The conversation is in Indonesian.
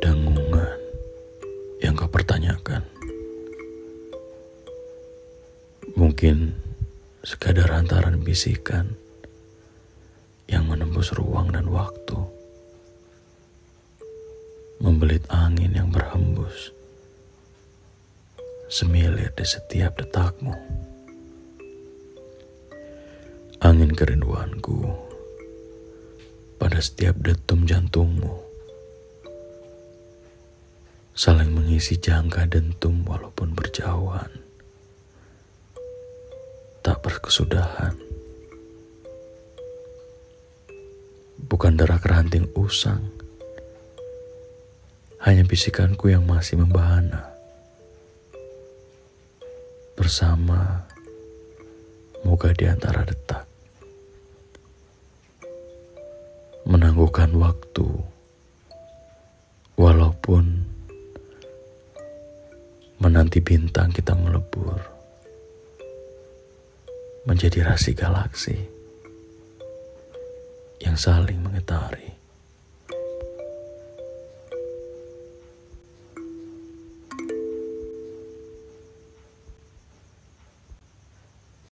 Dengungan yang kau pertanyakan. Mungkin sekadar hantaran bisikan yang menembus ruang dan waktu. Membelit angin yang berhembus. Semilir di setiap detakmu. Angin kerinduanku pada setiap detum jantungmu saling mengisi jangka dentum walaupun berjauhan. Tak berkesudahan. Bukan darah keranting usang. Hanya bisikanku yang masih membahana. Bersama moga di antara detak. Menangguhkan waktu. Walaupun menanti bintang kita melebur menjadi rasi galaksi yang saling mengitari.